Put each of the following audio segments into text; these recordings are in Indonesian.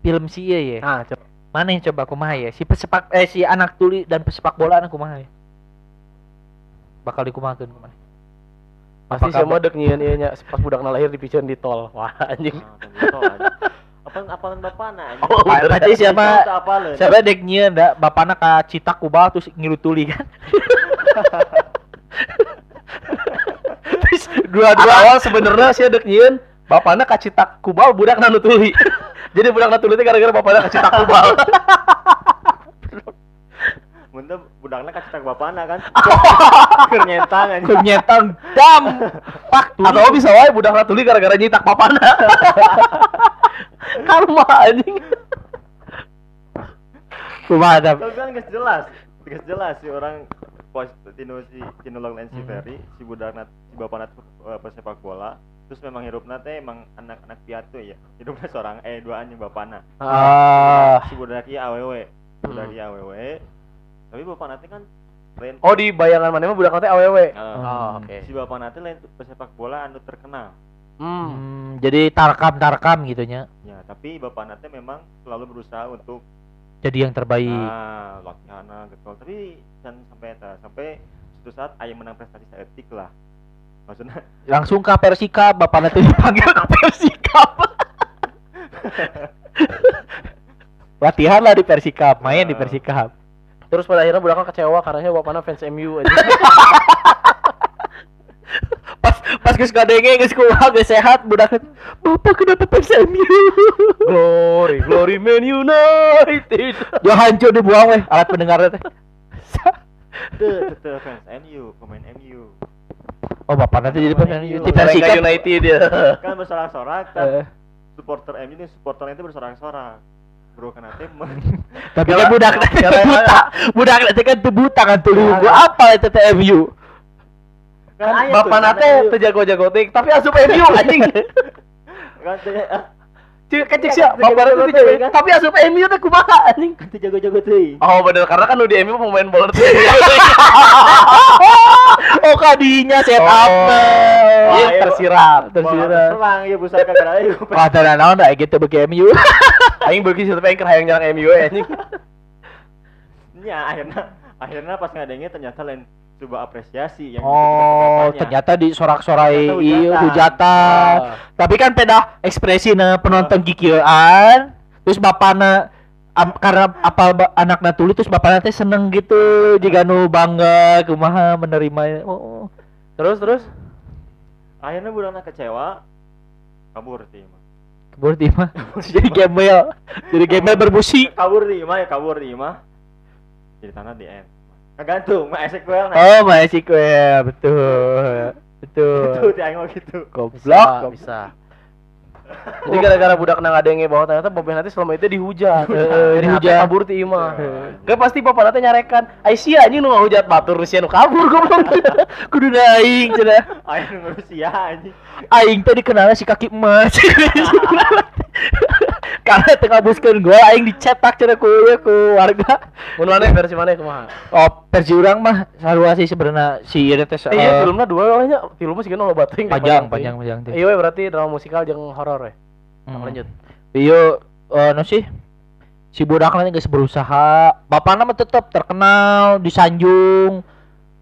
film si iya ya. Ah, coba. Mana yang coba kumaha ya? Si pesepak eh si anak tuli dan pesepak bola anak kumaha ya? Bakal dikumahakeun kumaha? Pasti Apa semua dek nyian ieu nya pas budak lahir dipicen di tol. Wah anjing. Apaan apalan bapak na? Oh, berarti siapa siapa dek nyieun da bapana ka Cita Kubal terus ngilu tuli kan? terus Dua-dua awal sebenarnya sih dek nyian bapakna kacitak kubal budak nanu tuli. Jadi budak nanu tuli teh gara-gara bapakna kacitak kubal. Muntah budakna kacetak bapakna kan. Anjing. Keur nyetang dam. Pak. Atau bisa wae budak nanu tuli gara-gara nyitak bapakna. Karma anjing. kumaha dam? Tapi kan jelas. Geus jelas si orang pos tino si tino lain si Ferry, si budakna si bapakna tuh, eh, pesepak bola. Terus memang hidupna teh emang anak-anak piatu ya. Hidupnya seorang eh dua anjing bapakna. Ah. Si budak ieu awewe. Budak ieu awewe. Tapi bapakna teh kan lain Oh di bayangan mana mah budak teh awewe. Eh, Oh, oke. si bapak nanti lain pesepak bola anu terkenal Hmm. Hmm, jadi tarkam-tarkam gitu nya. ya tapi bapak nanti memang selalu berusaha untuk Jadi yang terbaik. ah latihan gitu tapi dan sampai eta sampai suatu saat ayah menang prestasi etik lah maksudnya Langsung ke Persika, bapak nanti dipanggil ke Persika. Latihan lah di Persika, main di Persika. Terus pada akhirnya budaknya kecewa karena bapaknya fans MU aja. Pas pas geus kadenge geus kumaha geus sehat budak Bapak kenapa fans MU? glory, glory Man United. Yo hancur dibuang weh alat pendengar teh. fans MU pemain MU Oh, bapak nanti jadi MU di Persika Persika. United ya. kan bersorak-sorak Eh, kan supporter MU ini supporternya itu bersorak-sorak bro kan nanti Tapi kan budak nanti buta. Budak nanti kan teu buta kan tuh gua apa itu teh MU. Kan bapak nate teu jago-jago tik, tapi asup MU anjing. kan teh ah, Cik kecik sih, bapak itu jago, tapi asup MU teh kumaha anjing. kan teh jago-jago tuh Oh bener karena kan lu di MU pemain bola tuh. Oh, kadinya set up. Iya Wah, tersirat. Tersirat. serang ya busa kagak ayo Wah, tanda naon da gitu bagi MU. Aing bagi satu pengen hayang nyerang MU anjing. Ya akhirnya akhirnya pas ngadengnya ternyata lain coba apresiasi yang Oh, gitu, ternyata di sorak-sorai Ternyata iya hujatan. hujatan. Tapi kan peda ekspresi penonton kikieuan. Terus bapana am- karena apa ba, anaknya tuli terus bapaknya teh seneng gitu. Jika nu bangga kumaha menerima oh Terus terus? Akhirnya budaknya kecewa kabur sih mah kabur di mah jadi gembel. Jadi gembel bermusik kabur di imah ya kabur di imah jadi tanah di end kegantung mah nah oh masih kue betul. Itu betul di mah gitu. Goblok. bisa. Jadi gara-gara budak nang adenge bahwa ternyata bapak nanti selama itu dihujat. Heeh, Jadi dihujat. hati kabur ti imah. Gak pasti bapak nanti nyarekan. Aisyah anjing nu ngahujat batur Rusia nu kabur goblok. kudu aing cenah aing manusia anjing aing tadi kenalnya si kaki emas karena tengah buskeun gua aing dicetak cenah ku ku warga Mun mana versi mana kumaha? oh versi urang mah sarua sih sebenarnya si ieu teh Eh, iya filmnya dua olehnya. Filmnya sih kan lo bating. panjang panjang panjang teh Iya we, berarti drama musikal jeung horor ya. Hmm. Lanjut. Iya, eh no sih. Si budak nanti geus berusaha, bapaknya mah tetap terkenal di Sanjung.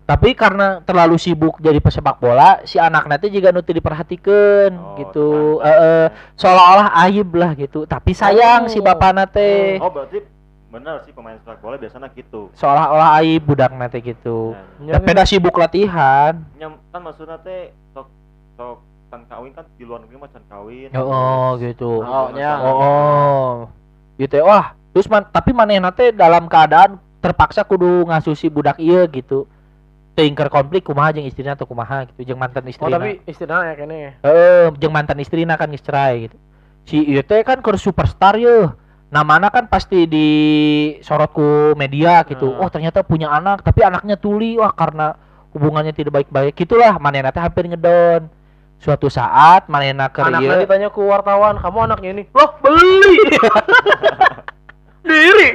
Tapi karena terlalu sibuk jadi pesepak bola, si anak nanti juga nuti diperhatikan Oh, gitu. Eh, eh, seolah-olah aib lah gitu. Tapi sayang si bapak teh. oh berarti bener sih pemain sepak bola biasanya gitu Seolah-olah aib budak nanti gitu. Dan Tapi dah sibuk latihan. nyam kan maksudnya teh sok sok can kawin kan di luar negeri mah can kawin Oh, gitu. Oh, nya. Oh, oh. gitu ya. wah terus man, tapi manehna teh dalam keadaan terpaksa kudu ngasusi budak iya gitu tingker konflik kumaha jeung istrina atau kumaha gitu jeung mantan Oh istrina tapi istilahnya ya kayaknya. heeh jeung mantan istrina kan geus cerai gitu si ieu teh kan keur superstar ye namanya kan pasti disorot ku media gitu Hmm. oh ternyata punya anak tapi anaknya tuli wah karena hubungannya tidak baik-baik gitulah manehna teh hampir ngedon suatu saat manehna keur Anaknya ditanya ke wartawan, kamu anaknya ini. Loh, beli. Diri.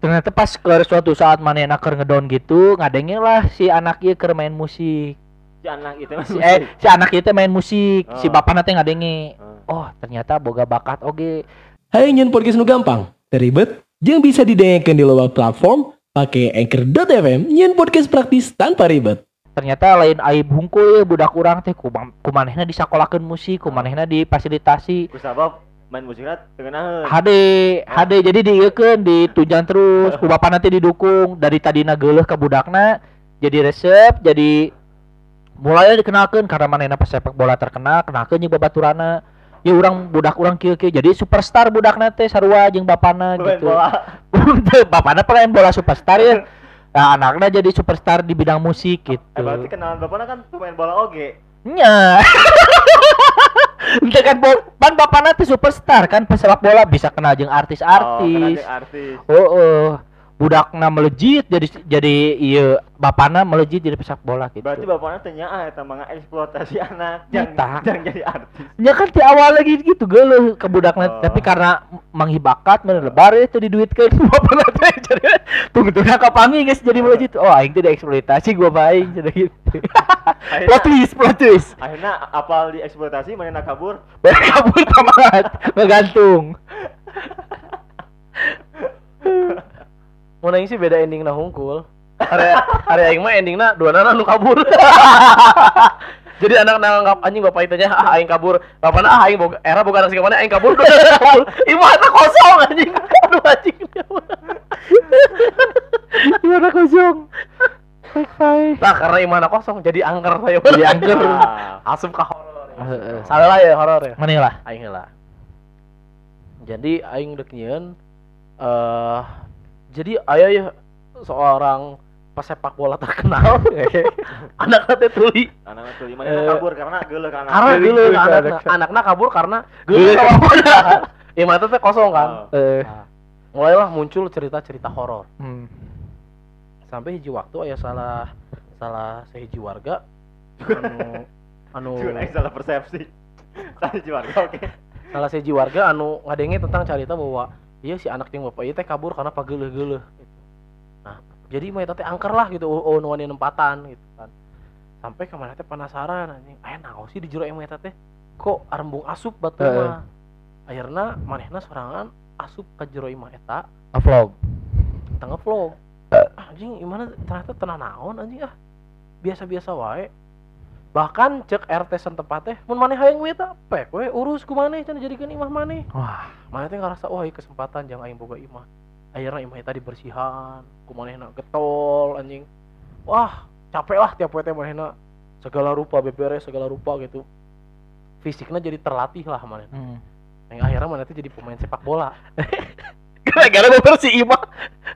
Ternyata pas ke suatu saat manehna keur ngedon gitu ngadengin lah si anak ieu keur main musik si anak itu si, eh si anak ieu teh main musik si Oh. bapakna teh ngadenge Oh. oh ternyata boga bakat oge Hai nyen podcast nu gampang, teribet, jeung bisa didengarkan di luar platform pakai anchor.fm nyen podcast praktis tanpa ribet. ternyata lain aib hungkul ya budak urang teh kumanehna disakolahkeun musik kumanehna difasilitasi ku sabab main musiknya tengenaheun HD HD jadi dieukeun ditunjang terus. Ku bapa nanti didukung. Dari tadina geuleuh ke budakna jadi resep jadi mulai dikenalkan karena manehna pesepak bola terkenal kenalkeun jeung babaturana ya urang budak urang kieu kieu jadi superstar budakna teh sarua jeung bapana Pemain gitu. bola. Bapana pemain bola superstar ya. Nah anaknya jadi superstar di bidang musik gitu. eh berarti kenalan bapaknya kan pemain bola oge? Nya Ente kan pan bapakna teh superstar kan pesepak bola bisa kenal oh, kenal artis-artis jeung artis Oh, oh. budakna melejit jadi jadi iya bapakna melejit jadi pesepak bola gitu. berarti bapaknya tanya ah eta mah eksploitasi anak yang yang jadi artis Ya kan di awal lagi gitu geuleuh ke budakna Oh. tapi karena menghibakat mana lebar itu diduitkeun bapakna teh jadi tunggu-tunggu kapangi geus jadi melejit. Oh aing teh dieksploitasi gua mah aing cenah gitu. plot twist, plot twist. akhirnya apal dieksploitasi mana nak kabur Balik kabur tamat ngegantung. Mau nanya sih beda ending na hungkul. Area area aing mah endingna dua nana nu kabur. Jadi anak nanggap anjing bapak itu aja ah aing kabur. Bapakna ah aing boga era boga nasi ke mana aing kabur. Imana kosong anjing. Aduh anjing. Gimana kosong? Baik baik. Nah karena imana kosong jadi angker saya. Jadi angker. Asup ke horor. Salah lah ya horor ya. Mana lah? Aing lah. Jadi aing dek nyieun eh jadi aya ya seorang pesepak bola terkenal. Anaknya teh tuli. anak tuli mana Eh, kabur karena geuleuh kan Karena Geuleuh anak. anaknya kabur karena Geuleuh bapaknya. Ya mata teh kosong kan. Oh. Eh. Mulailah muncul cerita-cerita horor. Hmm. Sampai hiji waktu aya salah salah sehiji warga anu anu salah persepsi tadi warga oke salah sehiji warga anu ngadenge tentang cerita bahwa iya si anak yang bapak ieu teh kabur karena pageuleuh-geuleuh gitu. Nah, jadi mah teh angker lah gitu oh, oh nu wani nempatan gitu kan. Sampai ka mana teh penasaran anjing, aya naon sih di jero emang teh? Kok arembung asup batu mah. Akhirna manehna sorangan asup ka jero imah eta Vlog. tengah vlog. Anjing gimana ternyata tenang naon anjing ah. Biasa-biasa wae. Bahkan cek RT setempat teh mun maneh hayang we pek we urus ku maneh cenah jadikeun imah maneh. Wah. Mana teh ngerasa wah ieu kesempatan jangan aing boga imah. Akhirnya imah eta dibersihan, kumanehna getol anjing. Wah, capek lah tiap we teh manehna segala rupa beberes segala rupa gitu. Fisiknya jadi terlatih lah. Hmm. Yang akhirnya mana teh jadi pemain sepak bola. Gara-gara bersih imah.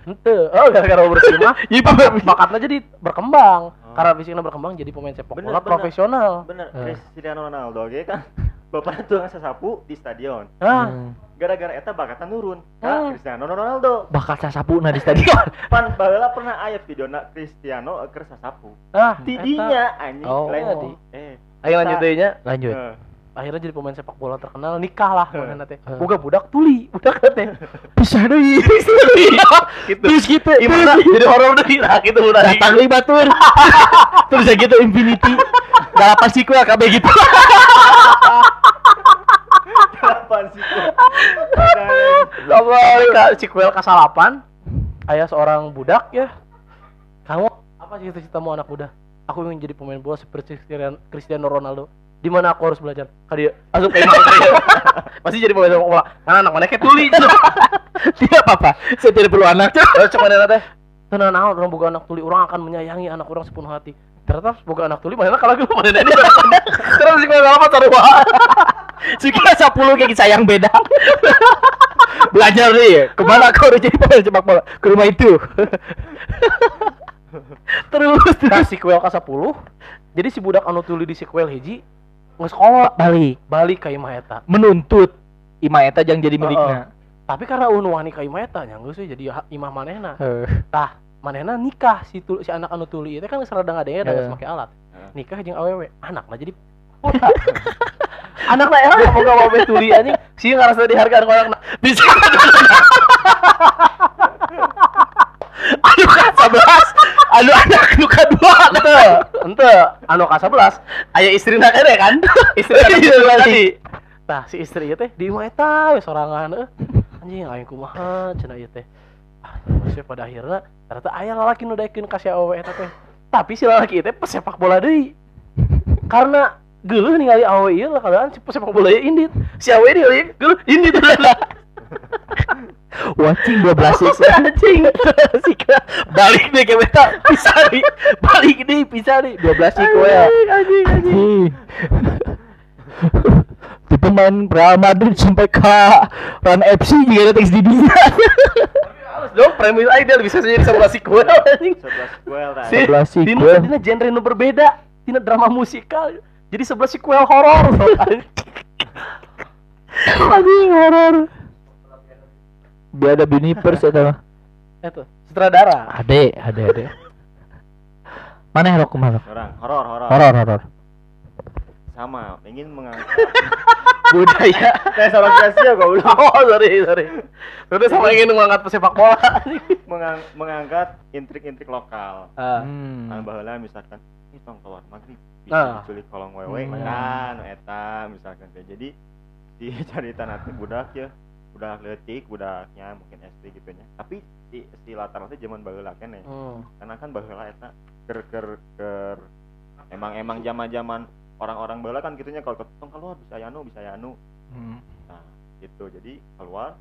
Henteu, oh gara-gara bersih mah bakatnya jadi berkembang. Karena fisiknya berkembang jadi pemain sepak bola bener. profesional. bener Eh. Cristiano Ronaldo oke kan bapaknya tuh sasapu di stadion Nah, Hmm. gara-gara eta bakatan turun Hmm. ka Cristiano Ronaldo Bakal sasapu di stadion. pan baheula pernah aya videona Cristiano keur sasapu nah, tidinya anjing Oh. lain eh Ayo lanjut deui nya. Lanjut. eh, akhirnya jadi pemain sepak bola terkenal nikah lah mana teh Heeh. boga budak tuli budak teh Bisa deui. gitu Terus gitu. gimana jadi horor deui lah gitu udah Datang li batur. Terus ya gitu Infinity. Dalapan sequel kabeh gitu. Apaan sih kok? Sampai ke sequel ke salapan ayah seorang budak ya kamu apa sih cita-citamu anak muda aku ingin jadi pemain bola seperti Cristiano Ronaldo di mana aku harus belajar? Dia masuk ke imam masih jadi pemain sepak bola karena anak mana kayak tuli Tidak apa-apa. Saya tidak perlu anak. Terus cuma ada teh. Tenang naon orang boga anak tuli. Orang akan menyayangi anak orang sepenuh hati. Ternyata boga anak tuli mana kalau gue mana ini? Terus sih kalau apa taruh Suka 10 kayak sayang beda. Belajar nih. Ke mana kau udah jadi pemain sepak bola? Ke rumah itu. terus nah sequel ke 10 jadi si budak anu tuli di sequel hiji sekolah. Balik balik ke imah eta menuntut. Ima eta yang jadi miliknya. tapi karena ulun wani ka imah eta nya geus we jadi imah manehna. Heuh. tah manehna nikah si tu, si anak anu tuli itu kan serada ngadenge da Heeh. make alat. Heeh. nikah jeung awewe anakna jadi pura anakna era mau gak mau tuli anjing. Sih ngerasa dihargaan orang bisa. Anu ka 11 anu anak nu kadua ente ente anu ka 11 aya istrina kene kan? Istri anu tuli tadi. tah si istri ieu teh di imah eta we sorangan eueuh anjing aing kumaha cenah ieu teh. Ah pada akhirnya ternyata aya lalaki nu daekeun ka si awewe eta teh. Tapi si lalaki itu pesepak bola deui. Karena geuleuh ningali awewe ieu lah kadang si pesepak bola ieu indit. Si awewe dia geuleuh indit Watching 12 six. anjing. Balik deh ke beta bisa nih. Balik nih bisa nih. 12 six ya. anjing anjing Di pemain Real Madrid sampai ke Run FC juga ada teks di dia. Harus dong premis aja dia bisa jadi sebelah sequel anjing. 11 sequel Sebelah sequel. Genre nu berbeda Dina drama musikal. Jadi sebelah sequel horor. Anjing horor. Dia ada Bunipers atau Itu Sutradara Ade, ade, ade. Mana yang rok ke mana? Orang horor horor. Horor, horor. Sama, ingin mengangkat Budaya Saya sorot Gracia kok udah Oh sorry sorry Udah sama ingin mengangkat pesepak bola mengang mengangkat intrik-intrik lokal. Ah, Hmm. Kan baheula misalkan ini tong keluar maghrib Ah. bisa diculik kolong wewe Hmm. kan eta misalkan jadi di cerita nanti budak ya budak leutik budaknya mungkin SD gitu nya tapi si, si latar nanti zaman baheula keneh hmm. karena kan baheula eta ker ker ker emang emang zaman zaman orang-orang baheula kan gitunya kalau ketong keluar bisa yanu bisa yanu Hmm. nah gitu. Jadi keluar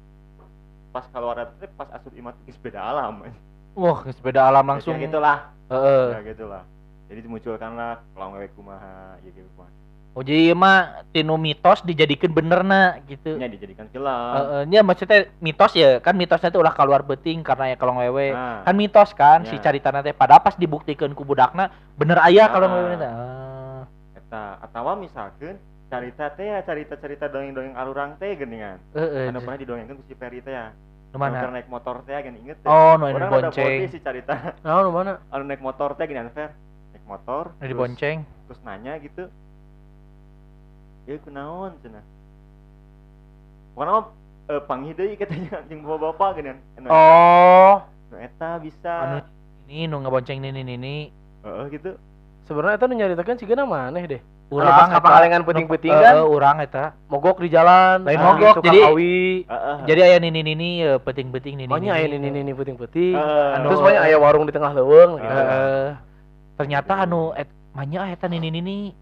pas keluar teh pas asup imat geus beda alam. Wah, sepeda alam langsung. ya gitulah. Heeh. ya gitulah. Jadi dimunculkanlah kolong wewe kumaha ya gitu kumaha Oh jadi ieu mah tinu mitos dijadikan bener na gitu. nya dijadikan film Heeh, nya maksudnya mitos ya, kan mitosnya itu ulah keluar beting karena ya kalau wewe. nah, Kan mitos kan si Ya. carita teh pada pas dibuktikan ku budakna bener aya kalau Ah. wewe teh. Ah. eta atawa misalkan carita teh ya carita-carita dongeng-dongeng alurang teh geuningan Heeh. anu pernah didongengkeun ku si Peri teh ya Nu Anu mana? keur naik motor teh gini inget teh Oh, nu anu ada bonceng. si carita Nah, nu mana? anu naik motor teh gini Fer naik motor Nu dibonceng. terus nanya gitu ya kunaon cenah mah eh, panggih deui katanya jeung bapak-bapak gini anu Oh, nu eta bisa Anu ini nu ngebonceng ini ini. heeh gitu sebenarnya itu nyaritakan sih gana maneh deh. Urang Pas kapalengan puting-puting kan? Heeh, urang eta. Mogok di jalan, Lain ah, mogok, tukang jadi- awi. heeh Jadi aya nini nini ya penting-penting nini. Banyak aya ini ini puting-puting. Heeh. Terus banyak aya warung di tengah leuweung gitu. Ternyata anu et manya eta nini nini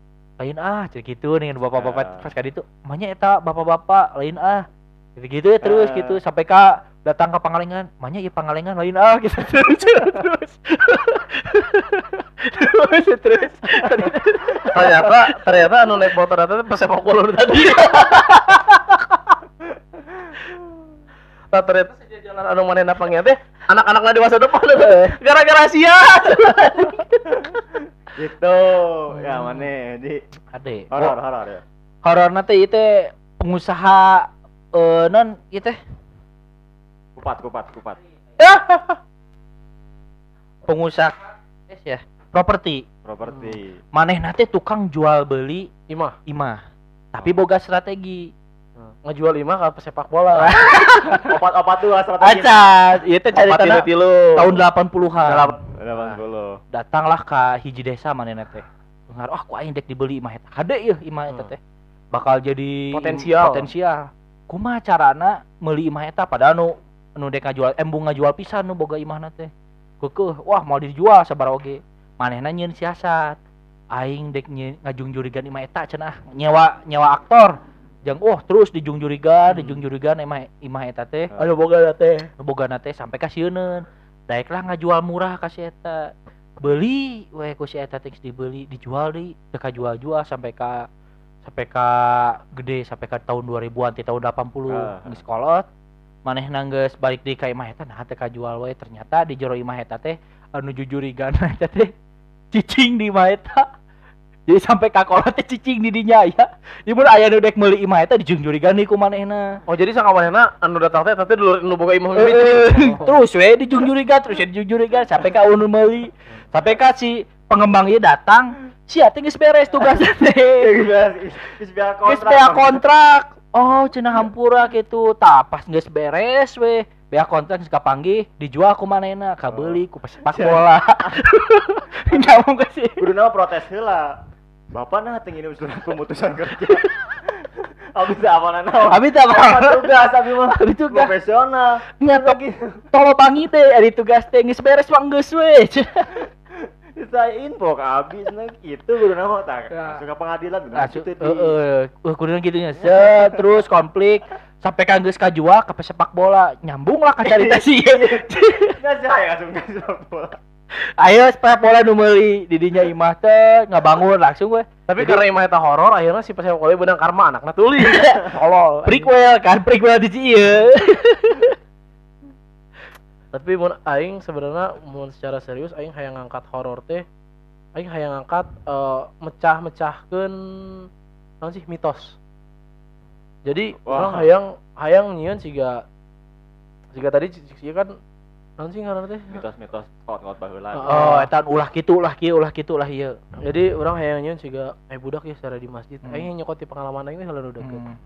lain ah gitu dengan bapak-bapak Ah. pas kali itu manya eta bapak-bapak lain ah. Gitu gitu ya terus Ah. gitu. Sampai ka datang ke Pangalengan. Manya ya Pangalengan lain ah gitu. Terus terus. Terus terus. Ternyata ternyata anu naik motor eta teh pesepak bola tadi. Nah, ternyata jalan. anu manehna panggil teh anak-anakna di masa depan. Gara-gara sia. gitu. Ya mana? Di ade. horor horor ya. Horor nanti itu pengusaha eh non itu? Kupat kupat kupat. Pengusaha yes ya. Properti. Properti. Maneh nanti tukang jual beli Imah. imah. Tapi boga strategi ngejual imah ka pesepak bola. opat opat tuh strategi acan itu cari Opat tanah tilu. tahun 80-an delapan puluh. Datanglah ke hiji desa maneh teh? Dengar ah ku aing dek dibeli imah eta. Hade ya imah eta Hmm. teh. Bakal jadi Potensial. potensial. Kumaha carana meuli imah eta? Padahal nu nu dek ngajual embung ngajual pisan nu boga imahna teh. Keukeuh wah mau dijual sabar oge. Manehna nyieun siasat. Aing dek nye, ngajungjurigan imah eta cenah nyewa nyewa aktor jang oh terus dijungjurigan dijungjurigan imah imah eta teh. Anu boga teh. boga teh sampai ka sieuneun daeklah ngajual murah ka si eta. Beli we ku si eta teh dibeli dijual deui teu kajual-jual sampai ka sampai ka gede sampai ka tahun 2000-an ti tahun 80 Ah. geus kolot. Manehna geus balik deui ka imah eta nah teu kajual we ternyata di jero imah eta teh anu jujurigan eta teh cicing di imah eta jadi sampai kakola teh cicing di dinya ya. Di mun aya nu dek meuli imah eta dijung jurigan nih ku manehna Oh jadi sang kawanana anu datang teh tapi dulu nu boga imah mimiti. terus we dijung jurigan terus we dijung jurigan sampai ka unu meuli. Sampai ka si pengembang ieu datang si atuh geus beres tugasna teh. Geus kontrak. kontrak. Oh cenah hampura gitu tah pas geus beres we bea kontrak geus kapanggih dijual ku manehna kabeuli ku pesepak bola. Nyamung ke sih. Kudu nama protes heula. Bapak nah ngirim surat pemutusan kerja. Abis apa nana? Abi teh apa? tugas abi mah Abi tugas. profesional. Nyatok tolo pangi teh ari tugas teh geus beres mah geus we. Saya info ke abis nah gitu kudu nama tak. Ya. Suka pengadilan kudu Asuh, gitu heeh, uh, kudu gitu nya. Set, terus konflik sampai kan geus kajual ke pesepak bola nyambung lah ka carita sih. Nggak sih aya langsung ke sepak bola. Ayo sepak bola nu meuli di dinya imah teh ngabangun langsung we. Tapi karena imah eta horor akhirnya si pesepak bola benang karma anakna tuli. Tolol. Prequel kan, prequel di ieu. Tapi mun aing sebenarnya mun secara serius aing hayang ngangkat horor teh aing hayang ngangkat eh, mecah-mecahkeun naon sih mitos. Jadi orang hayang hayang nyieun siga siga tadi siga kan naon sih ngaranna teh? Mitos-mitos kaut-kaut baheula. Oh, eta ulah kitu ulah kieu ulah kitu ulah ieu. Jadi orang hayang nyieun siga eh budak ya secara di masjid. Hmm. Aing nyokot di pengalaman aing heula deket. Hmm.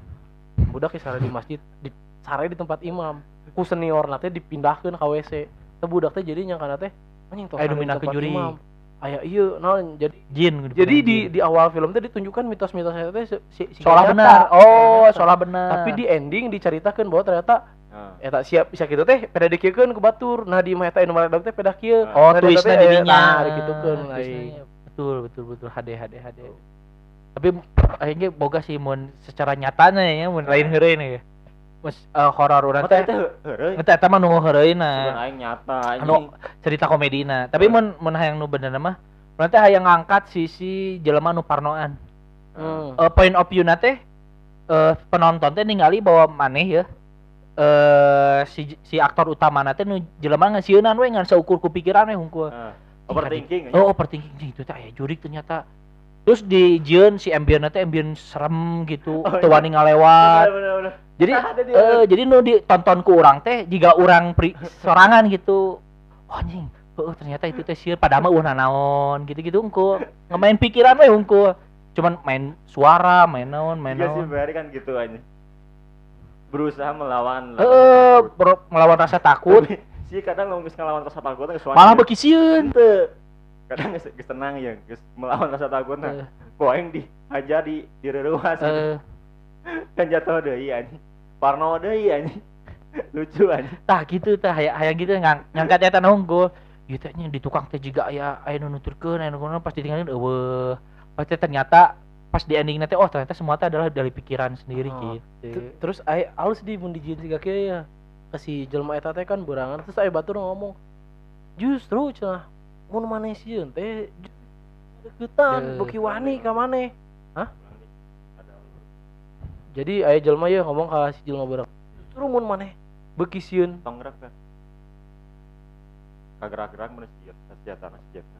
budak ya sare di masjid di sare di tempat imam ku senior nate dipindahkeun ka WC teh budak teh jadi nyangka teh anjing tos Aya ke juri. imam. aya iya naon jadi Jin. jadi di di awal film teh ditunjukkan mitos-mitos eta teh si, si, si benar. Oh, solah benar. tapi di ending diceritakan bahwa ternyata Heeh. eta siap bisa gitu teh peda dikieun ke batur nah di mah eta anu maledak teh peda kieu Oh, Nah, teh, di eh, dinya. nah aing. Betul, betul, betul. HD, HD, HD. Tapi akhirnya boga sih mun secara nyatanya ya, mun lain heureun ya. Mas eh, horor urang Oh, teh teh. teh heureuy. Eta eta mah nu heureuna. aing nyata Anu anjing. cerita komedina. Tapi mun mun hayang nu benerna mah urang teh hayang ngangkat sisi jelema nu parnoan. Hmm. Eh, point of view na teh eh, penonton teh ningali bahwa maneh ya eh si si aktor utama na teh nu jelema ngasieunnan we ngan saukur ku pikiran we hungkul. Heeh. Overthinking. Oh, overthinking itu teh aya jurik ternyata. Terus di jieun si ambien teh ambien serem gitu, Oh, teu iya. wani ngalewat. Bener, bener, bener. Jadi eh jadi nu ditonton ku urang teh jika urang pri, sorangan gitu. Oh, anjing, heuh ternyata itu teh sieun padahal mah eueuh nanaon gitu-gitu hungkul. Ngemain pikiran we hungkul. Cuman main suara, main naon, main Iya sih naon. Kan gitu aja. Berusaha melawan. Bro- melawan rasa takut, sih kadang ngomong ngelawan rasa takut geus malah beki sieun. Teu. Kadang geus geus tenang ya, geus melawan rasa takutna. Eh. Kok aing di aja di di reruas Eh, kan jatuh deui anjing. Parno deui anjing. Lucu anjing. tah gitu tah hayang hayang gitu ngang, ngangkat eta. Ieu teh nya di tukang teh jiga aya aya nu nuturkeun, aya nu kunaon pas ditinggalin eueuh. Pas teh ternyata pas di ending teh oh ternyata semua teh adalah dari pikiran sendiri Oh. gitu. Terus ai alus di mun dijieun siga kieu ya kasih jelema eta teh kan berangan terus ai batur ngomong justru cenah mun maneh sieun teh deketan Dek. beuki wani ka maneh hah jadi aya jelema ya ngomong ka si jelema beurang justru mun maneh beuki sieun Tong gerak kan. Kagerak-gerak mana sih senjata senjata.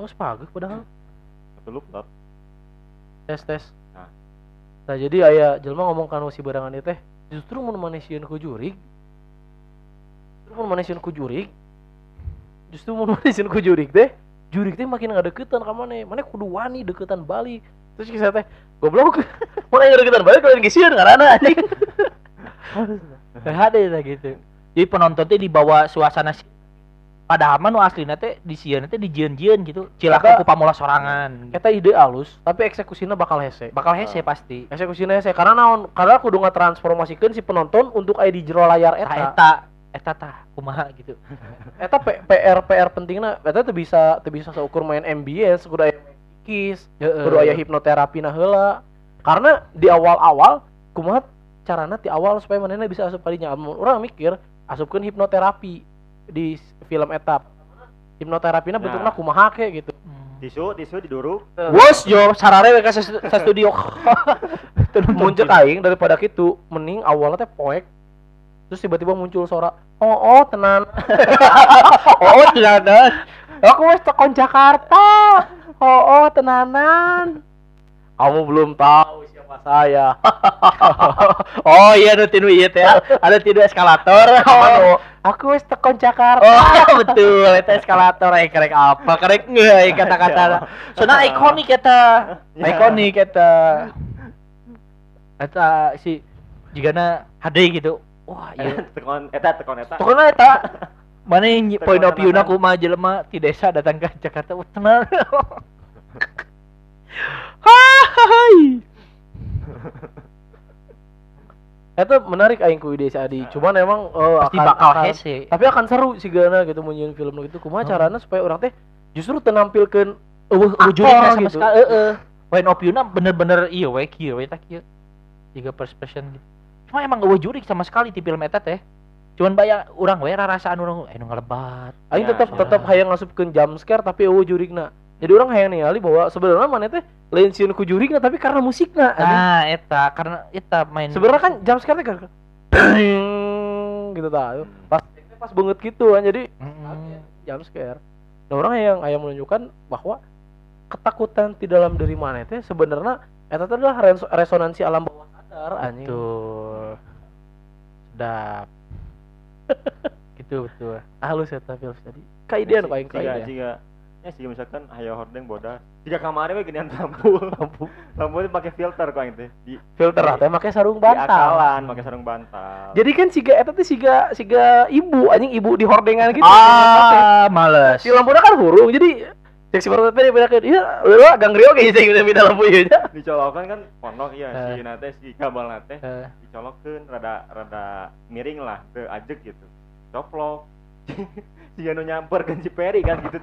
geus pageuh padahal Betul lupa. Tes tes. Nah. nah jadi aya jelema ngomong kan si berangan ieu teh justru mun maneh sieun ku jurig. Justru mun maneh sieun ku jurig. Justru mun maneh sieun ku jurig teh jurig teh makin ngadeukeutan ka maneh. Maneh kudu wani deketan balik terus kisah teh goblok. Mana yang deketan balik kalian sieun ngaranna anjing? HD teh gitu. Jadi penonton teh dibawa suasana mah nu aslina teh di sieun teh dijieun-jieun gitu. Cilaka ku pamola sorangan. eta ide alus tapi eksekusinya bakal hese. Bakal hese pasti. eksekusinya hese karena naon? Karena kudu ngatransformasikeun si penonton untuk aya di jero layar eta. Eta. Eta tah kumaha gitu. eta P- PR PR pentingna eta teu bisa teu bisa seukur main MBS kudu aya kis kudu aya hipnoterapi na heula. Karena di awal-awal kumaha carana di awal supaya manehna bisa asup kadinya Amun urang mikir asupkeun hipnoterapi di film eta hipnoterapina bentukna Nah. kumaha ke gitu Hmm. Tisu, tisu diduruk. Wos yo sarare we ka sa sa studio. muncul aing daripada gitu mending awalnya teh poek terus tiba-tiba muncul suara oh oh tenan oh, tidak Aku wes tekan Jakarta. oh, oh tenanan kamu belum tahu siapa saya. Oh iya ada tinu iya teh. Ada tinu eskalator. Oh, aku wis tekon Jakarta. Oh betul. Itu eskalator eh kerek apa? Kerek nggak kata-kata. Soalnya ikonik eta. Ya. ikonik eta. Eta si jigana hade gitu. Wah iya. Tekon eta tekon eta. Pokoknya eta. Mana yang point of view aku mah jelema di desa datang ke Jakarta wah tenang. Hai itu menarik aing ku ide si Adi cuman emang eh, pasti akan- bakal akan- hese. tapi akan seru sih gana gitu menyiun film gitu. Kumaha carana supaya orang teh justru tenampilkan eueuh Aktor wujudnya sama gitu. sekali heeh. Point of view-na bener-bener iya we kieu we tak kieu. Tiga perception gitu. Cuma emang eueuh jurik sama sekali di film eta teh. Cuman bayang urang we rarasaan urang eh nu ngalebat aing Ya, tetap ya. tetap hayang ngasupkeun jump scare tapi eueuh jurigna jadi orang hayang ningali bahwa sebenarnya mana teh lain sieun ku jurigna tapi karena musikna anjing. nah eta karena eta main sebenarnya kan jump scare teh kan gitu tah pas pas banget gitu kan jadi Mm-mm. jump scare nah orang yang yang menunjukkan bahwa ketakutan di dalam diri mana teh sebenarnya eta teh adalah res- resonansi alam bawah sadar anjing. Betul. Sedap. Gitu betul. Halus eta film tadi kaidean jika kaidean ya sih misalkan ayo hordeng bodas jika kamarnya we gedean lampu. Lampu. Lampu itu pakai filter kok itu di filter lah teh make sarung bantal. akalan pakai sarung bantal. Jadi kan siga eta teh siga siga ibu anjing ibu di hordengan gitu. Ah males. Si lampunya kan hurung jadi cek si baru teh bedakeun iya lu gangrio ge sih udah minta lampu nya dicolokan kan pondok ya Eh. si nate si kabel nate. Eh. dicolokeun rada rada miring lah ke ajek gitu. Coplok. Si anu nyamperkeun si Peri kan gitu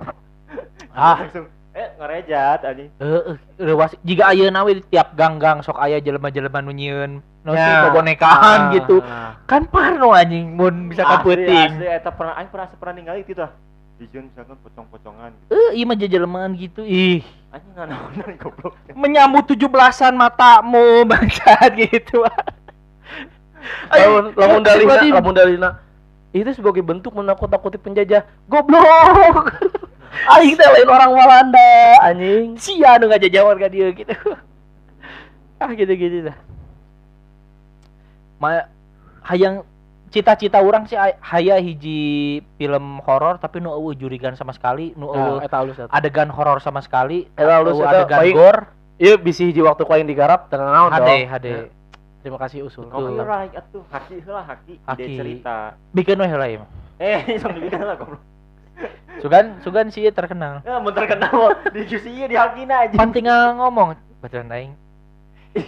Ah. langsung eh ngerejat anjing Heeh, leuwas jika ayeuna we di tiap gang-gang sok aya jelema-jelema nu nyieun nu Ya. bobonekaan Ah, gitu. ah. Kan parno anjing mun misalkan Asli, peuting. asli eta pernah aing pernah pernah ningali gitu ah dijieun misalkan pocong-pocongan gitu Eh, ieu mah jejelemaan gitu. Ih, anjing nganaonan goblok menyambut 17-an matamu bangsat gitu. lamun lamun dalina lamun dalina itu sebagai bentuk menakut-nakuti penjajah goblok aing teh lain orang Walanda anjing. Sia nu ngajajawan ka dia gitu. ah gitu-gitu dah. Ma hayang cita-cita orang sih ay- haya hiji film horor tapi nu eueuh jurigan sama sekali, nu eueuh nah, eta. adegan horor sama sekali, Eta eueuh eta adegan paling- gore, ieu bisi hiji waktu ku aing digarap teu naon HD, dong. HD. Ya, terima kasih usul. Copyright atuh. Haki heula haki. Ide Haki. cerita. Bikin we heula ieu mah. eh sok dibikin lah goblok Sugan sugan sih terkenal. ya mun terkenal di juicy ieu di hakina aja Pan tinggal ngomong betulan aing.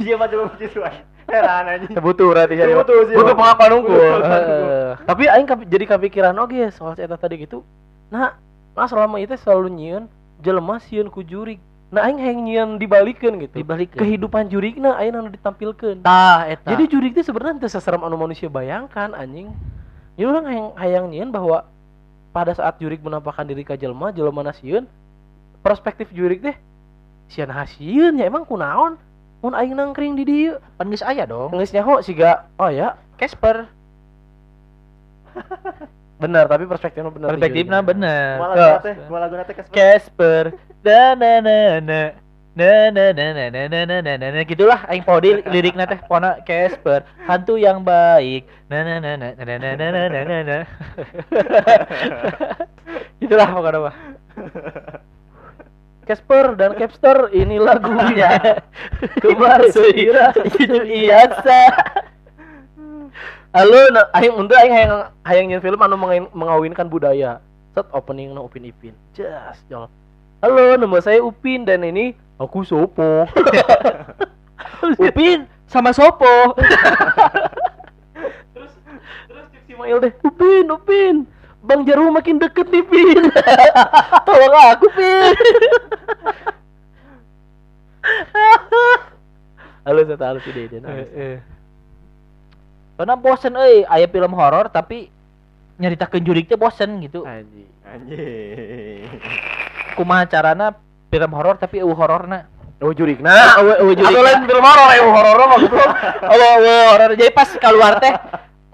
iya mah coba begitu aja heran anjing. Butuh berarti jadi Butuh sih, butuh pengakuan unggul. Heeh. tapi aing jadi kepikiran oke soal eta tadi gitu nah nah selama itu selalu nyieun jelema sieun ku jurig. Nah aing hayang nyieun dibalikeun gitu. Dibalik kehidupan jurigna aing anu ditampilkeun. Tah eta. jadi jurig itu sebenarnya teu seserem anu manusia bayangkan anjing. Jadi orang hayang hayang nyieun bahwa pada saat jurig menampakkan diri ka jelema jelema sieun perspektif jurig teh sian hasieun ya emang kunaon? Mun aing nangkring di dieu. Pan geus aya dong. geus nyaho siga oh ya Casper. bener tapi perspektifnya bener Perspektifnya bener. malah gue nate Casper. Na na na na. Na na na na na na na na na gitulah aing deui lirikna teh pona Casper, hantu yang baik. Na na na na na na na na na na na. Itulah pokoknya mah. Casper dan Capster ini lagunya Kemar Seira itu biasa Halo, nah, aing untuk aing hayang hayang film anu mengawinkan budaya. Set opening na Upin Ipin. Jas, jol. Halo, nama saya Upin dan ini aku Sopo. Upin sama Sopo. terus terus Mail deh, Upin, Upin. Bang Jarum makin deket nih, Pin. Tolong aku, Pin. Halo, saya tahu ide ide. Heeh. Karena bosen euy aya film horor tapi nyaritakeun jurig teh bosen gitu. Anjing. anjing Kumaha carana film horor tapi eueuh hororna. Oh jurik. Nah, oh, oh jurik. Atau lain film horor ya horor mah goblok. Oh, oh, horor. Jadi pas keluar teh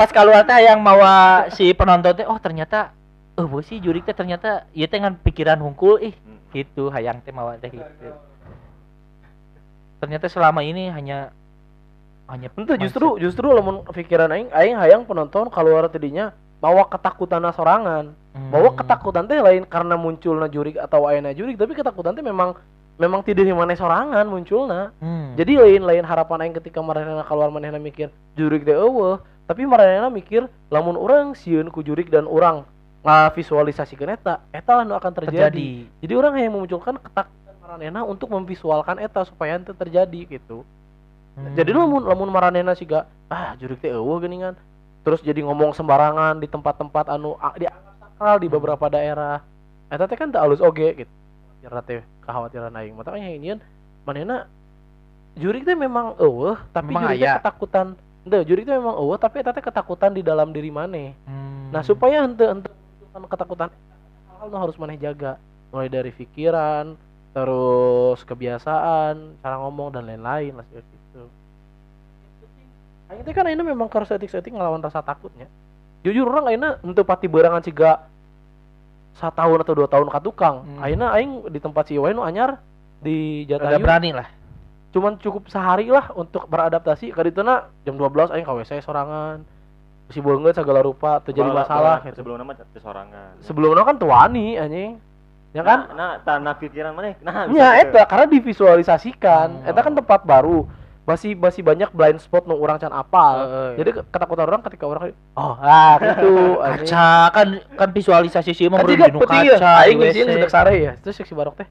pas keluar teh yang mawa si penonton teh oh ternyata oh bos sih jurik teh ternyata ieu teh ngan pikiran hungkul ih gitu hayang teh mawa teh gitu ternyata selama ini hanya hanya Itu justru justru lamun pikiran aing aing hayang penonton keluar tadinya bawa ketakutan sorangan. Hmm. Bahwa ketakutan teh lain karena munculna jurik atau ayana jurik, tapi ketakutan teh memang memang tidak di mana sorangan munculna. Hmm. Jadi lain lain harapan aing ketika marahna keluar manehna mikir jurik teh eueuh, tapi marahna mikir lamun orang sieun ku jurik dan orang ngavisualisasikeun eta, eta lah nu akan terjadi. terjadi Jadi orang yang memunculkan ketakutan marahna untuk memvisualkan eta supaya itu terjadi gitu. Hmm. Jadi lamun lamun maranena siga ah jurik teh eueuh geuningan. Terus jadi ngomong sembarangan di tempat-tempat anu dianggap sakral di beberapa daerah. Eta teh kan teu alus oge gitu. Kira teh kekhawatiran aing. Makanya ingin manehna jurik teh memang eueuh tapi Memang jurik teh ketakutan. Henteu, jurik teh memang eueuh tapi eta teh ketakutan di dalam diri maneh. Hmm. Nah, supaya henteu henteu ketakutan hal nu harus maneh jaga. Mulai dari pikiran, terus kebiasaan, cara ngomong dan lain-lain lah seperti itu. Aing teh kan ayeuna memang keur setik-setik ngelawan rasa takutnya. Jujur orang ayeuna henteu pati berangan ciga tahun atau dua tahun ka tukang. Hmm. Ayeuna aing di tempat si nu anyar di Ada Jatayu berani lah cuman cukup sehari lah untuk beradaptasi ka dituna jam 12 aing ka WC sorangan. Si beungeut segala rupa terjadi Kalau- masalah gitu. Sebelumnya mah teu sorangan. sebelumnya kan tuani anjing ya kan Nah, nah tanah pikiran mana? Nah, bisa ya eta karena divisualisasikan Hmm. eta kan tempat baru masih masih banyak blind spot nu orang can apal. Heeh. jadi ke- ketakutan orang ketika orang oh ah gitu kaca kan kan visualisasi sih mah baru dinu penting kaca ya? aing ngisi WC. sedek sare ya? Terus si barok teh.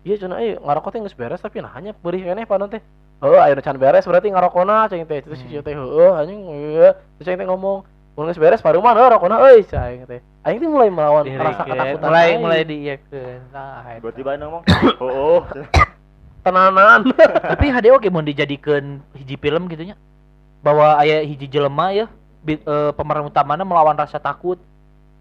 Iya cenah eh ngarokok teh geus beres tapi nah hanya beurih keneh panon teh. Oh ayeuna can beres berarti ngarokona cing teh. Terus si Hmm. teh heueuh anjing heueuh terus cing teh ngomong mun geus beres paruman heuh rokona euy cing teh. Aing teh mulai melawan rasa ke- ketakutan mulai mulai diiyakeun nah. Tiba-tiba ngomong, "Oh, oh." tenanan. Tapi hade oge mun dijadikeun hiji film gitu nya bahwa aya hiji jelema ya? Bi- eh, pemeran utamana melawan rasa takut.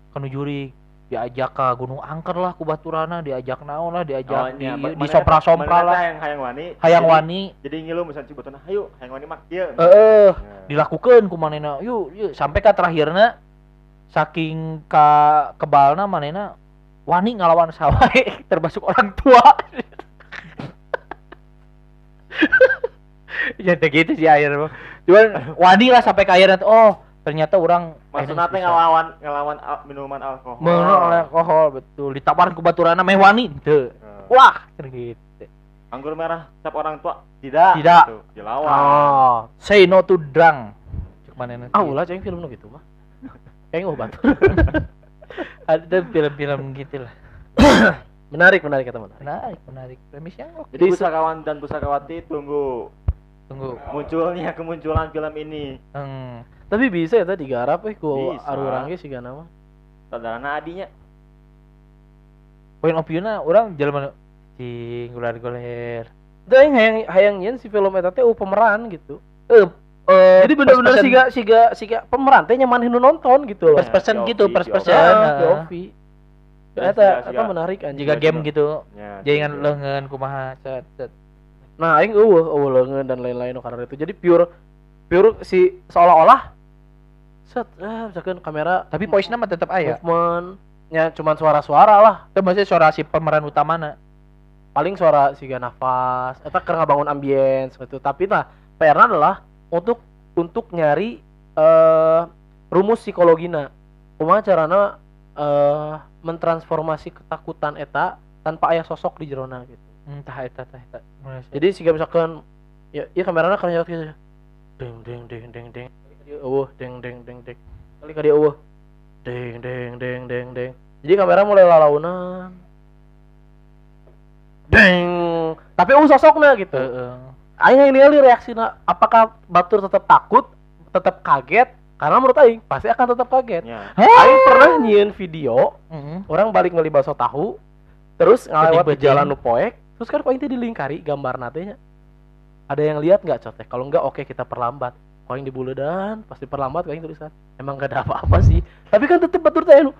Kanu jurig diajak ke gunung angker lah ku baturana diajak naon lah diajak Oh, di, ma- di sompra-sompra mana lah. Hayang hayang wani. hayang Jadi- wani. Jadi ngilu misalnya cibutan, "Hayu, hayang wani mak kieu." heeh. Nah. dilakukan ku manena yuk yuk sampai ka terakhirna saking ka kebalna manena wani ngalawan sawai termasuk orang tua ya gitu sih mah cuman wani lah sampai ke akhirnya tuh, oh ternyata orang Maksudnya teh ngelawan ngelawan al- minuman alkohol. menurut alkohol betul ditawarin ku baturana meh wani teu Nah. wah gitu Anggur merah setiap orang tua tidak. Tidak. Gitu. Dilawan. oh say no to drunk cek manehna ah ulah cing film nu gitu mah kayak ngobat ada film-film gitu lah menarik menarik kata menarik menarik. Menarik premisnya oke. Jadi pusakawan dan pusakawati tunggu. Tunggu. Munculnya kemunculan film ini. Hmm. tapi bisa ya tadi digarap eh ku Bisa. arurang ge siga nama. Saudara adinya. Point of view-na orang jalan cing gular-guler. itu yang hayang hayang nyen si film eta teh uh, pemeran gitu. Eh, eh, jadi person- siga siga siga pemeran teh nyaman nu nonton gitu loh. First person Si gitu, Ovi, first si si. Ya, eta siga- menarik anjing. Jika game gitu, Ya, jangan lengan kumaha cet cet. Nah, aing eueuh eueuh leungeun dan lain-lain karena itu. Jadi pure pure si seolah-olah set ah misalkan kamera Tapi voice-na mah tetep aya. movement nya cuman suara-suara lah. Itu maksudnya suara si pemeran utamana. Paling suara siga nafas eta keur ngabangun ambience gitu. Tapi nah, PR-na adalah untuk untuk nyari eh rumus psikologina. Kumaha carana eh mentransformasi ketakutan eta tanpa aya sosok di jerona gitu. Hmm, tah eta tah eta. Jadi sih misalkan ya ya kameranya kan nyot gitu. Deng deng deng deng deng. Dia eueuh deng deng deng deng. Kali ka dia eueuh. Deng deng deng deng deng. Jadi kamera mulai lalaunan. Deng. Tapi eueuh sosokna gitu. Heeh. Aing yang ningali reaksina apakah batur tetap takut, tetap kaget? Karena menurut aing pasti akan tetap kaget. Ya. Aing pernah nyieun video Heeh. orang balik ngeli bakso tahu terus ngelewat di jalan nu poek terus kan teh dilingkari gambar natenya ada yang lihat nggak cotek kalau nggak oke kita perlambat poin di buledan pasti perlambat kayak tulisan emang gak ada apa-apa sih tapi kan tetep batur teh nu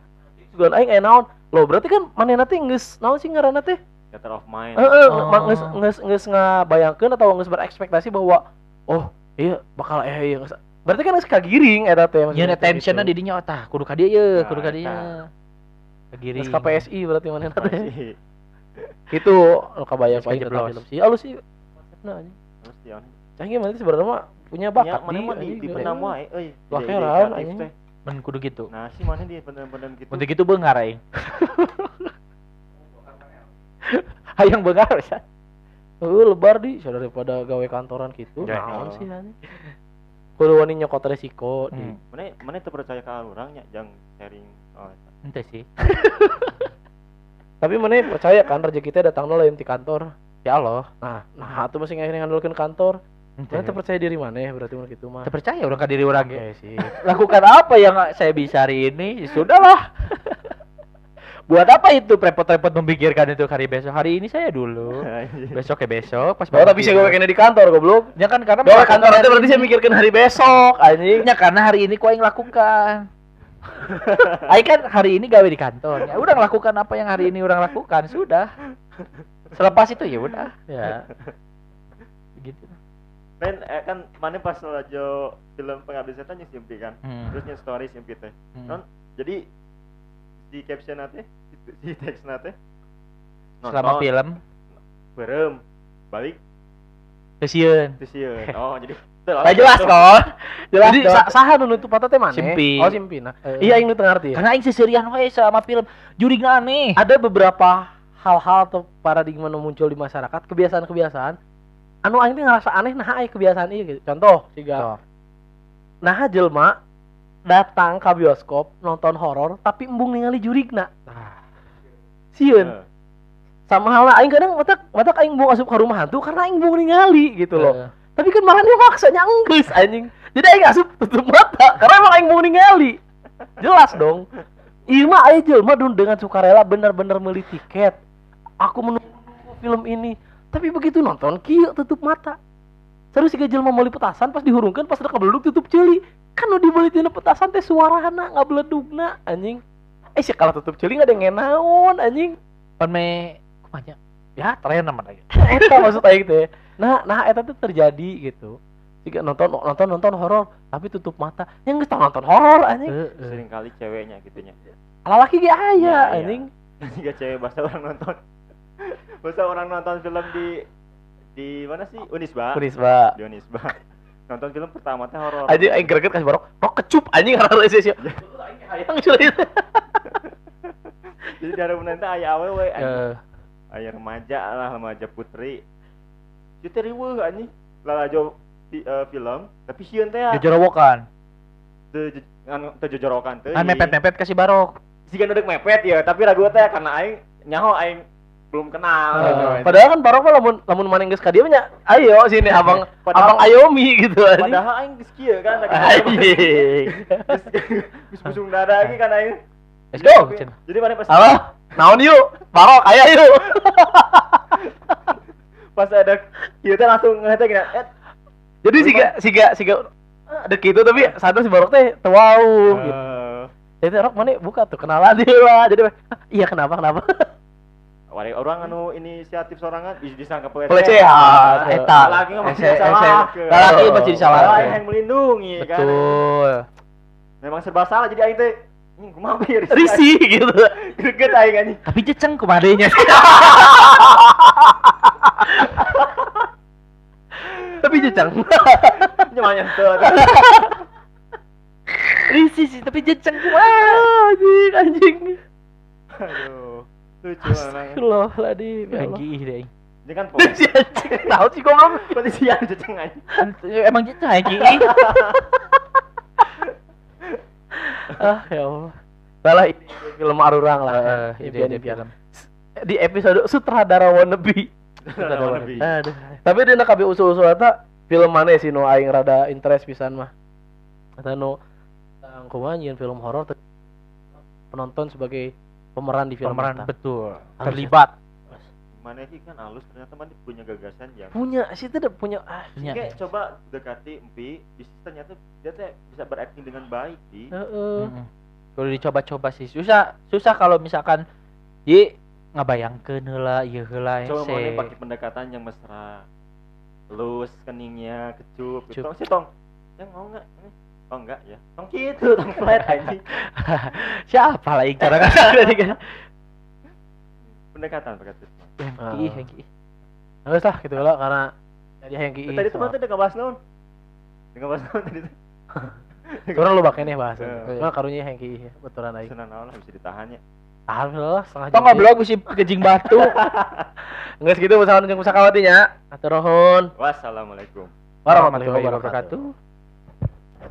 juga aing eh naon lo berarti kan mana teh geus naon sih ngaranna teh Theater of mind. heeh Oh. ma- geus geus geus ngabayangkeun atau geus berekspektasi bahwa oh iya bakal eh iya geus- berarti kan geus kagiring eta teh maksudnya Nyeun gitu. attention-na di dinya tah kudu ka dieu, Nah, kudu ka dieu. Kegiring. Terus KPSI berarti mana teh? Masih. Itu lu kabayang paling kejeblos. film sih. Alus sih. Nah, on. Cahing mana sih sebenarnya mah punya Ya, bakat mana mah di benam wae euy. Wah, Ide-ide heran, kreatif anjing. teh. Men kudu gitu. Nah, si mana di benam-benam gitu. Untuk gitu beungar aing. Hayang beungar ya. Heeh, lebar di daripada gawe kantoran gitu. Ya, Naon ya. sih anjing. Kudu wani nyokot resiko di Hmm. Mana mana teu percaya ka urang nya jang sharing oh, Ente sih. Tapi mana percaya kan rezeki teh datang lain di kantor. Ya Allah. Nah, nah atuh masih ngakhirnya ngandalkeun kantor. Ente. Mana teu percaya diri mana berarti mun gitu mah. Teu percaya orang ka diri orang ge. Oke sih. Lakukan apa yang saya bisa hari ini? Ya Sudahlah. Buat apa itu repot-repot memikirkan itu hari besok? Hari ini saya dulu. anjing. Besok ya besok. Pas Oh, tapi saya gawe kena di kantor goblok. Ya kan karena melakukan kantor itu berarti saya mikirkan hari besok anjing. Ya karena hari ini kau yang lakukan. Aing kan hari ini gawe di kantor. Ya udah lakukan apa yang hari ini orang lakukan, sudah. Selepas itu ya udah. Ya. Gitu. Men eh, kan mana pas lajo film pengabdi setan yang simpi kan. Hmm. Terusnya story simpi teh. Hmm. Non, jadi di caption nate di, di teks nate Selama film berem balik Kesieun. ke sieun. Oh, jadi Nah, jelas kok. Jelas Jadi sa saha nu nutup mata teh mana? Simpi. Oh, simpi. Nah, Eh. iya aing nu teu ngarti. Karena aing seserian we sama film jurigna aneh. Ada beberapa hal-hal atau paradigma nu muncul di masyarakat, kebiasaan-kebiasaan anu aing teh ngerasa aneh nah aya kebiasaan ieu gitu. Contoh, siga Contoh. nah jelema datang ke bioskop nonton horor tapi embung ningali jurigna. Sieun. Eh, Sama halnya aing kadang matak matak aing mau asup ke rumah hantu karena aing embung ningali gitu loh. Eh, Tapi kan malah dia maksanya enggeus anjing. Jadi aing asup tutup mata karena emang aing mau ningali. Jelas dong. Mah aya jelema dun dengan sukarela benar-benar beli tiket. Aku menunggu film ini. Tapi begitu nonton kieu tutup mata. Terus si jelema meuli petasan pas dihurungkan pas udah kebeleduk tutup ceuli. Kan nu dibeli tina petasan teh suarana ngabeledugna anjing. Eh sih kalau tutup ceuli ada yang naon anjing. Pan me kumanya. Ya, terakhir nama lagi. eta maksud aing teh. Nah, nah eta tuh terjadi gitu. Jika nonton nonton nonton horor tapi tutup mata. Yang geus tau nonton horor anjing. sering kali ceweknya gitunya. Lalaki ge Ya, aya iya. anjing. Jika cewek bahasa orang nonton. bahasa orang nonton film di di mana sih? Unisba. Unisba. Di Unisba. Nonton film pertama teh horor. Anjing aing greget kasih barok. Rok kecup anjing karena sih sih. Hayang cuy. Jadi dari nanti aya awewe anjing. Eh, Aya remaja lah, remaja putri. Itu riweuh anjing. Lalajo di eh, film, tapi sieun teh Jojorowokan. teu je- anu teu jojorokan teh. Kan mepet-mepet kasih barok. Siga nu deuk mepet ya, tapi lagu teh karena aing nyaho aing belum kenal. gitu. padahal kan barok mah lamun lamun maneh geus ka dieu nya ayo sini abang Padahal- abang Ayomi gitu. Padahal aing geus kieu kan. Anjing. Geus geus busung dada lagi kan aing. Let's go. Jadi- Jadi mana pas Halo, naon yuk? Barok aya yuk. pas ada kieu teh langsung ngehete gini. Eh, Jadi siga siga siga ada gitu tapi sadar si Barok teh teu wau gitu. Jadi Rok mana buka tuh kenalan dia lah. Jadi "Ah, iya kenapa kenapa? Wari orang anu inisiatif sorangan bisa disangka pelecehan. Pelecehan, eta. Lagi nggak masih Ese- salah. lalaki masih disalah. Padahal aing yang melindungi kan. Betul. Memang serba salah jadi aing teh "Ih, kumaha ya Risi gitu. Greget aing anjing. Tapi jeceng kumadenya. tapi jecang. Nyaman nyentuh. Risi sih tapi jecang. Wah, anjing anjing. Aduh. Lucu. Astagfirullahaladzim. Ya. Lagi deh. Ini kan Si anjing. Tahu sih goblok. Petisian ceceng anjing. Emang jeceng lagi. Ah, ya Allah. Salah ini film Arurang lah. Eh, ide ide film. Di episode sutradara wannabe. Wannabe. Aduh. Tapi dia nak usul-usul eta film mana sih no aing rada interest pisan mah. Eta no kumaha film horor penonton sebagai pemeran di film Pemeran betul. Terlibat. Mana sih kan halus ternyata mana punya gagasan yang Punya sih ada punya ah Punya. Kayak coba dekati Empi, bisa ternyata dia teh bisa berakting dengan baik di. heeh. Mm-mm. Kalau dicoba-coba sih susah susah kalau misalkan ye ngabayangkeun heula ieu heula Coba mana pakai pendekatan yang mesra. Lus keningnya, kecup, Kecup. gitu. Tong, si tong. Yang mau nggak? Oh enggak ya tong gitu tong flat anjing Siapa lagi cara kasar tadi kan? pendekatan pendekatan Hengki, Hengki. Nggak lah gitu lah karena jadi yang ki. tadi teman tuh udah ngebahas naon udah ngebahas naon tadi tuh Orang lu bakal nih bahas. Eh. Cuma karunya yang ki betulan aing. Sunan naon lah bisa ditahan ya Alhamdulillah setengah Tong ngobrol gue si gejing batu. Enggak segitu usaha jeung kusakawatinya. Atur nuhun. wassalamualaikum Warahmatullahi wabarakatuh.